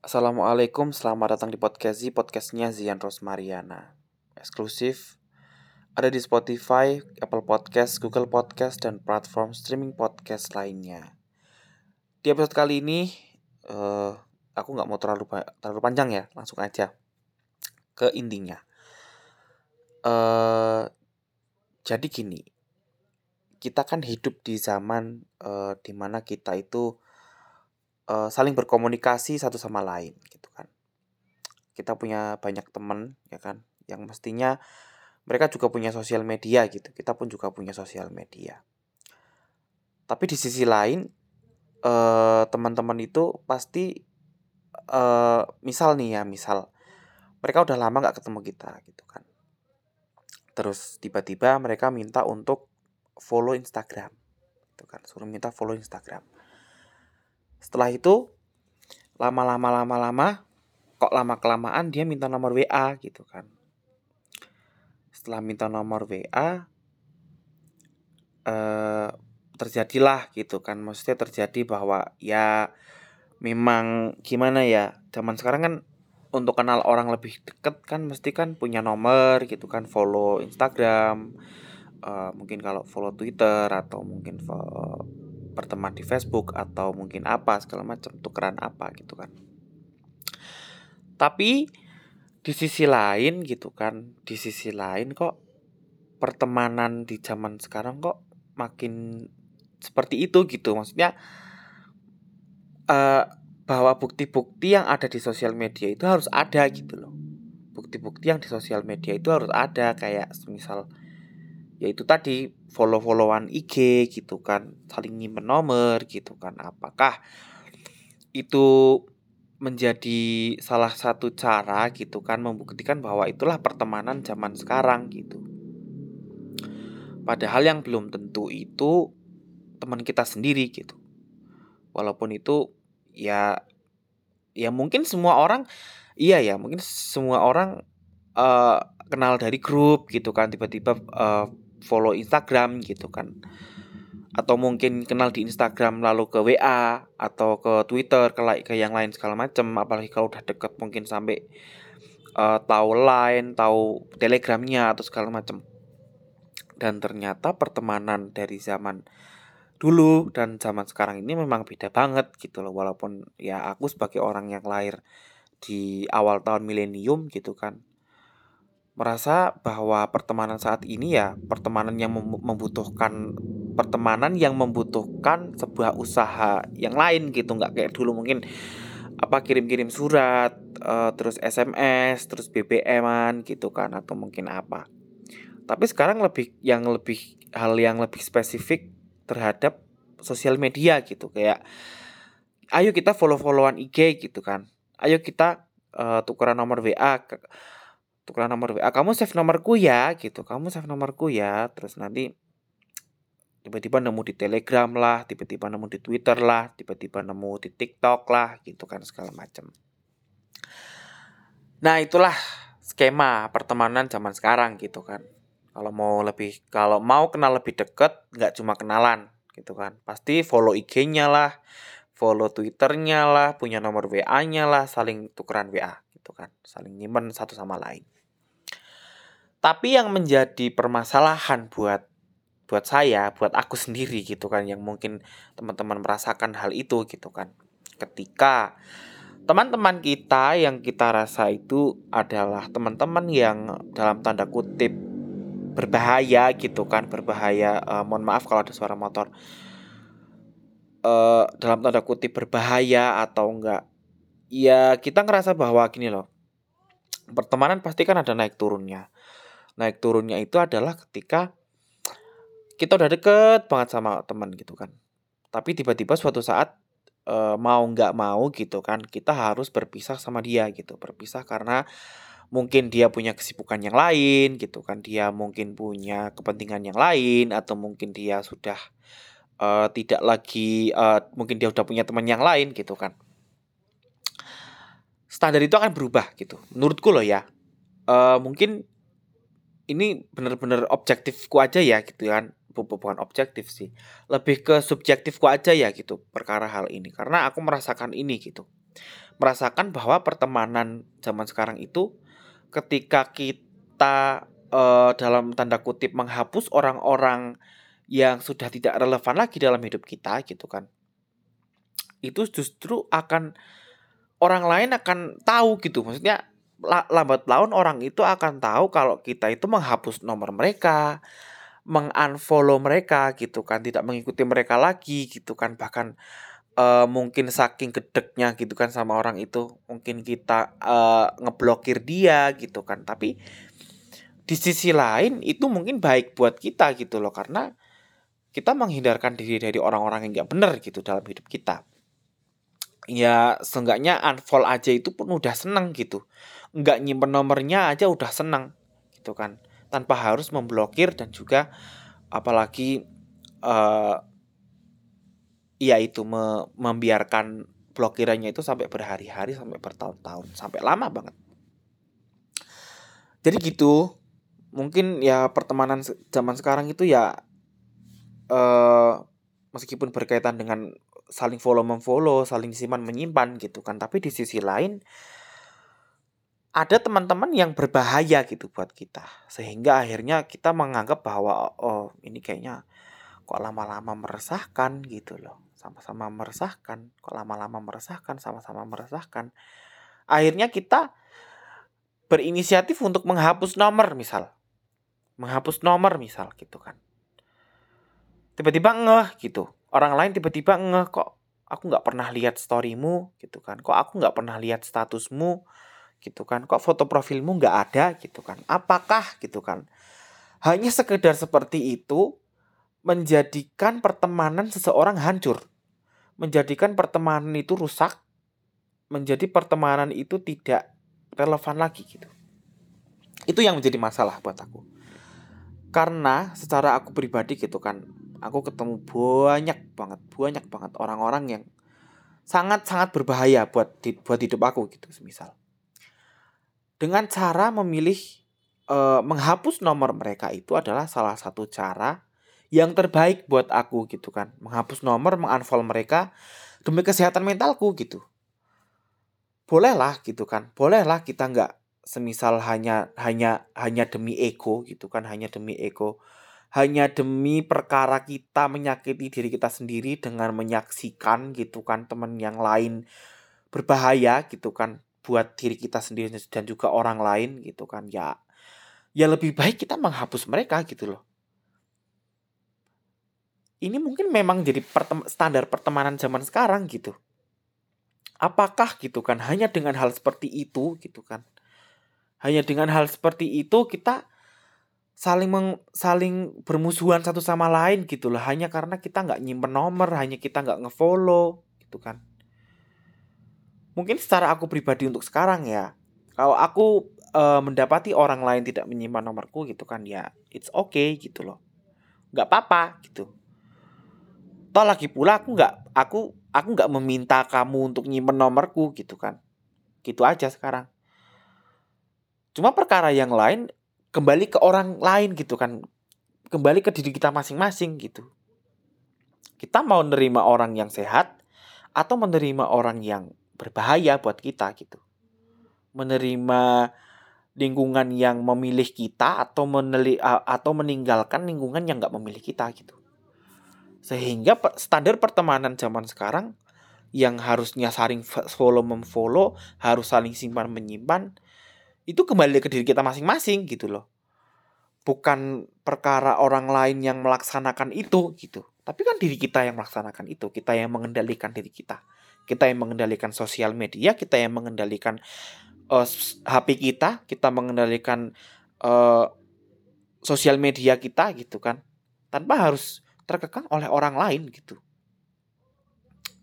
Assalamualaikum, selamat datang di podcast podcastnya Zian Rosmariana. Eksklusif, ada di Spotify, Apple Podcast, Google Podcast, dan platform streaming podcast lainnya. Di episode kali ini, uh, aku nggak mau terlalu terlalu panjang ya, langsung aja ke intinya. Uh, jadi gini, kita kan hidup di zaman uh, di mana kita itu uh, saling berkomunikasi satu sama lain gitu kan. Kita punya banyak teman ya kan yang mestinya mereka juga punya sosial media gitu. Kita pun juga punya sosial media. Tapi di sisi lain uh, teman-teman itu pasti uh, misal nih ya misal mereka udah lama nggak ketemu kita gitu kan. Terus tiba-tiba mereka minta untuk follow Instagram gitu kan. Suruh minta follow Instagram setelah itu lama-lama lama-lama kok lama kelamaan dia minta nomor WA gitu kan. Setelah minta nomor WA eh terjadilah gitu kan. Maksudnya terjadi bahwa ya memang gimana ya zaman sekarang kan untuk kenal orang lebih deket kan mesti kan punya nomor gitu kan follow Instagram uh, mungkin kalau follow Twitter atau mungkin follow berteman di Facebook atau mungkin apa segala macam tukeran apa gitu kan. Tapi di sisi lain gitu kan di sisi lain kok pertemanan di zaman sekarang kok makin seperti itu gitu. Maksudnya uh, bahwa bukti-bukti yang ada di sosial media itu harus ada gitu loh. Bukti-bukti yang di sosial media itu harus ada kayak misal yaitu tadi follow-followan IG gitu kan saling nyimpen nomor gitu kan. Apakah itu menjadi salah satu cara gitu kan membuktikan bahwa itulah pertemanan zaman sekarang gitu. Padahal yang belum tentu itu teman kita sendiri gitu. Walaupun itu ya ya mungkin semua orang iya ya mungkin semua orang uh, kenal dari grup gitu kan tiba-tiba uh, follow Instagram gitu kan. Atau mungkin kenal di Instagram lalu ke WA atau ke Twitter ke ke yang lain segala macam apalagi kalau udah deket mungkin sampai uh, tahu line tahu telegramnya atau segala macam dan ternyata pertemanan dari zaman dulu dan zaman sekarang ini memang beda banget gitu loh. Walaupun ya aku sebagai orang yang lahir di awal tahun milenium gitu kan merasa bahwa pertemanan saat ini ya pertemanan yang membutuhkan pertemanan yang membutuhkan sebuah usaha yang lain gitu. Nggak kayak dulu mungkin apa kirim-kirim surat uh, terus SMS terus BBM-an gitu kan atau mungkin apa. Tapi sekarang lebih yang lebih hal yang lebih spesifik terhadap sosial media gitu. Kayak ayo kita follow-followan IG gitu kan. Ayo kita uh, tukeran nomor WA tukeran nomor WA kamu save nomorku ya gitu. Kamu save nomorku ya. Terus nanti tiba-tiba nemu di Telegram lah tiba-tiba nemu di Twitter lah tiba-tiba nemu di TikTok lah gitu kan segala macam nah itulah skema pertemanan zaman sekarang gitu kan. Kalau mau lebih kalau mau kenal lebih deket nggak cuma kenalan gitu kan. Pasti follow IG-nya lah follow Twitternya lah punya nomor WA-nya lah saling tukeran WA gitu kan saling nyimpen satu sama lain tapi yang menjadi permasalahan buat buat saya, buat aku sendiri gitu kan yang mungkin teman-teman merasakan hal itu gitu kan. Ketika teman-teman kita yang kita rasa itu adalah teman-teman yang dalam tanda kutip berbahaya gitu kan, berbahaya uh, mohon maaf kalau ada suara motor. Uh, dalam tanda kutip berbahaya atau enggak ya kita ngerasa bahwa gini loh pertemanan pasti kan ada naik turunnya. Naik turunnya itu adalah ketika kita udah deket banget sama teman gitu kan. Tapi tiba-tiba suatu saat e, mau nggak mau gitu kan kita harus berpisah sama dia gitu. Berpisah karena mungkin dia punya kesibukan yang lain gitu kan dia mungkin punya kepentingan yang lain atau mungkin dia sudah uh, tidak lagi uh, mungkin dia udah punya teman yang lain gitu kan standar itu akan berubah gitu. Menurutku loh ya. Uh, mungkin ini bener-bener objektifku aja ya gitu kan. Bukan objektif sih. Lebih ke subjektifku aja ya gitu perkara hal ini. Karena aku merasakan ini gitu. Merasakan bahwa pertemanan zaman sekarang itu ketika kita uh, dalam tanda kutip menghapus orang-orang yang sudah tidak relevan lagi dalam hidup kita gitu kan. Itu justru akan orang lain akan tahu gitu. Maksudnya lambat laun orang itu akan tahu kalau kita itu menghapus nomor mereka mengunfollow mereka gitu kan tidak mengikuti mereka lagi gitu kan. Bahkan uh, mungkin saking gedeknya gitu kan sama orang itu mungkin kita uh, ngeblokir dia gitu kan. Tapi di sisi lain itu mungkin baik buat kita gitu loh. Karena kita menghindarkan diri dari orang-orang yang nggak benar gitu dalam hidup kita ya seenggaknya unfollow aja itu pun udah seneng gitu. Nggak nyimpen nomornya aja udah seneng gitu kan. Tanpa harus memblokir dan juga apalagi uh, ya itu me membiarkan blokirannya itu sampai berhari-hari sampai bertahun-tahun sampai lama banget. Jadi gitu mungkin ya pertemanan zaman sekarang itu ya uh, meskipun berkaitan dengan saling follow memfollow, saling simpan menyimpan gitu kan, tapi di sisi lain ada teman-teman yang berbahaya gitu buat kita. Sehingga akhirnya kita menganggap bahwa oh ini kayaknya kok lama-lama meresahkan gitu loh. Sama-sama meresahkan kok lama-lama meresahkan sama-sama meresahkan. Akhirnya kita berinisiatif untuk menghapus nomor misal. Menghapus nomor misal gitu kan. Tiba-tiba ngeh gitu orang lain tiba-tiba ngeh kok aku nggak pernah lihat storymu? Gitu kan. Kok aku nggak pernah lihat statusmu? Gitu kan. Kok foto profilmu nggak ada? Gitu kan. Apakah? Gitu kan. Hanya sekedar seperti itu menjadikan pertemanan seseorang hancur. Menjadikan pertemanan itu rusak menjadi pertemanan itu tidak relevan lagi gitu. Itu yang menjadi masalah buat aku. Karena secara aku pribadi gitu kan aku ketemu banyak banget banyak banget orang-orang yang sangat sangat berbahaya buat buat hidup aku gitu semisal. Dengan cara memilih e, menghapus nomor mereka itu adalah salah satu cara yang terbaik buat aku gitu kan. Menghapus nomor mengunfollow mereka demi kesehatan mentalku gitu. Bolehlah gitu kan bolehlah kita nggak semisal hanya hanya hanya demi ego gitu kan hanya demi ego hanya demi perkara kita menyakiti diri kita sendiri dengan menyaksikan gitu kan teman yang lain berbahaya gitu kan buat diri kita sendiri dan juga orang lain gitu kan ya ya lebih baik kita menghapus mereka gitu loh. Ini mungkin memang jadi pertem standar pertemanan zaman sekarang gitu. Apakah gitu kan hanya dengan hal seperti itu gitu kan hanya dengan hal seperti itu kita saling meng, saling bermusuhan satu sama lain gitu loh. Hanya karena kita nggak nyimpen nomor, hanya kita nggak ngefollow gitu kan. Mungkin secara aku pribadi untuk sekarang ya, kalau aku e, mendapati orang lain tidak menyimpan nomorku gitu kan ya, it's okay gitu loh. Nggak apa-apa gitu. Toh lagi pula aku nggak aku aku nggak meminta kamu untuk nyimpen nomorku gitu kan. Gitu aja sekarang. Cuma perkara yang lain kembali ke orang lain gitu kan. Kembali ke diri kita masing-masing gitu. Kita mau menerima orang yang sehat atau menerima orang yang berbahaya buat kita gitu. Menerima lingkungan yang memilih kita atau meneli, atau meninggalkan lingkungan yang nggak memilih kita gitu. Sehingga standar pertemanan zaman sekarang yang harusnya saling follow memfollow, harus saling simpan menyimpan, itu kembali ke diri kita masing-masing gitu loh. Bukan perkara orang lain yang melaksanakan itu gitu. Tapi kan diri kita yang melaksanakan itu. Kita yang mengendalikan diri kita. Kita yang mengendalikan sosial media kita yang mengendalikan uh, eh, HP kita kita mengendalikan uh, sosial media kita gitu kan. Tanpa harus terkekang oleh orang lain gitu.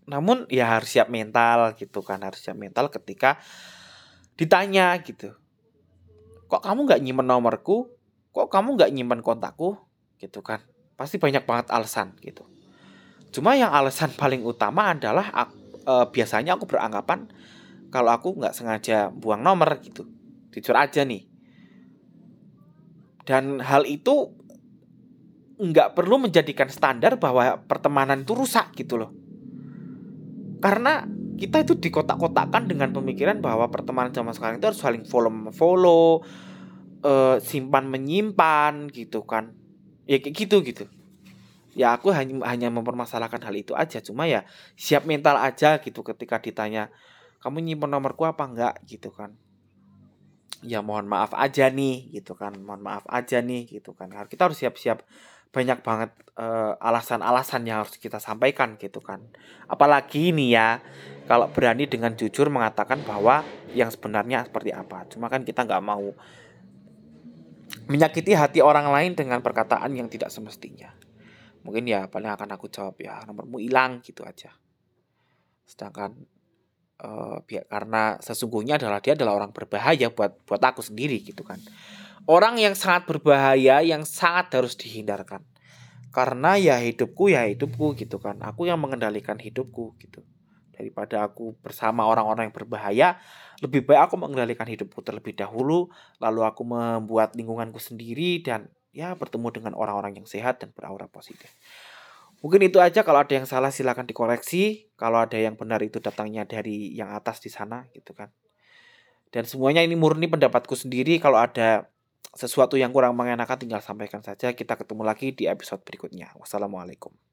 Namun ya harus siap mental gitu kan. Harus siap mental ketika ditanya gitu kok kamu nggak nyimpen nomorku? Kok kamu nggak nyimpen kontakku? Gitu kan. Pasti banyak banget alasan gitu. Cuma yang alasan paling utama adalah e, biasanya aku beranggapan kalau aku nggak sengaja buang nomor gitu. Jujur aja nih. Dan hal itu nggak perlu menjadikan standar bahwa pertemanan itu rusak gitu loh. Karena kita itu dikotak-kotakkan dengan pemikiran bahwa pertemanan zaman sekarang itu harus saling follow follow uh, simpan menyimpan gitu kan. Ya kayak gitu gitu. Ya aku hanya hanya mempermasalahkan hal itu aja. Cuma ya siap mental aja gitu ketika ditanya kamu nyimpan nomorku apa enggak? gitu kan. Ya mohon maaf aja nih gitu kan. Mohon maaf aja nih gitu kan. Kita harus siap-siap banyak banget uh, alasan-alasan yang harus kita sampaikan gitu kan. Apalagi nih ya kalau berani dengan jujur mengatakan bahwa yang sebenarnya seperti apa. Cuma kan kita nggak mau menyakiti hati orang lain dengan perkataan yang tidak semestinya. Mungkin ya paling akan aku jawab ya nomormu hilang gitu aja. Sedangkan uh, karena sesungguhnya adalah dia adalah orang berbahaya buat buat aku sendiri gitu kan orang yang sangat berbahaya yang sangat harus dihindarkan karena ya hidupku ya hidupku gitu kan aku yang mengendalikan hidupku gitu daripada aku bersama orang-orang yang berbahaya lebih baik aku mengendalikan hidupku terlebih dahulu lalu aku membuat lingkunganku sendiri dan ya bertemu dengan orang-orang yang sehat dan beraura positif Mungkin itu aja kalau ada yang salah silahkan dikoreksi. Kalau ada yang benar itu datangnya dari yang atas di sana gitu kan. Dan semuanya ini murni pendapatku sendiri. Kalau ada sesuatu yang kurang mengenakan tinggal sampaikan saja. Kita ketemu lagi di episode berikutnya. Wassalamualaikum.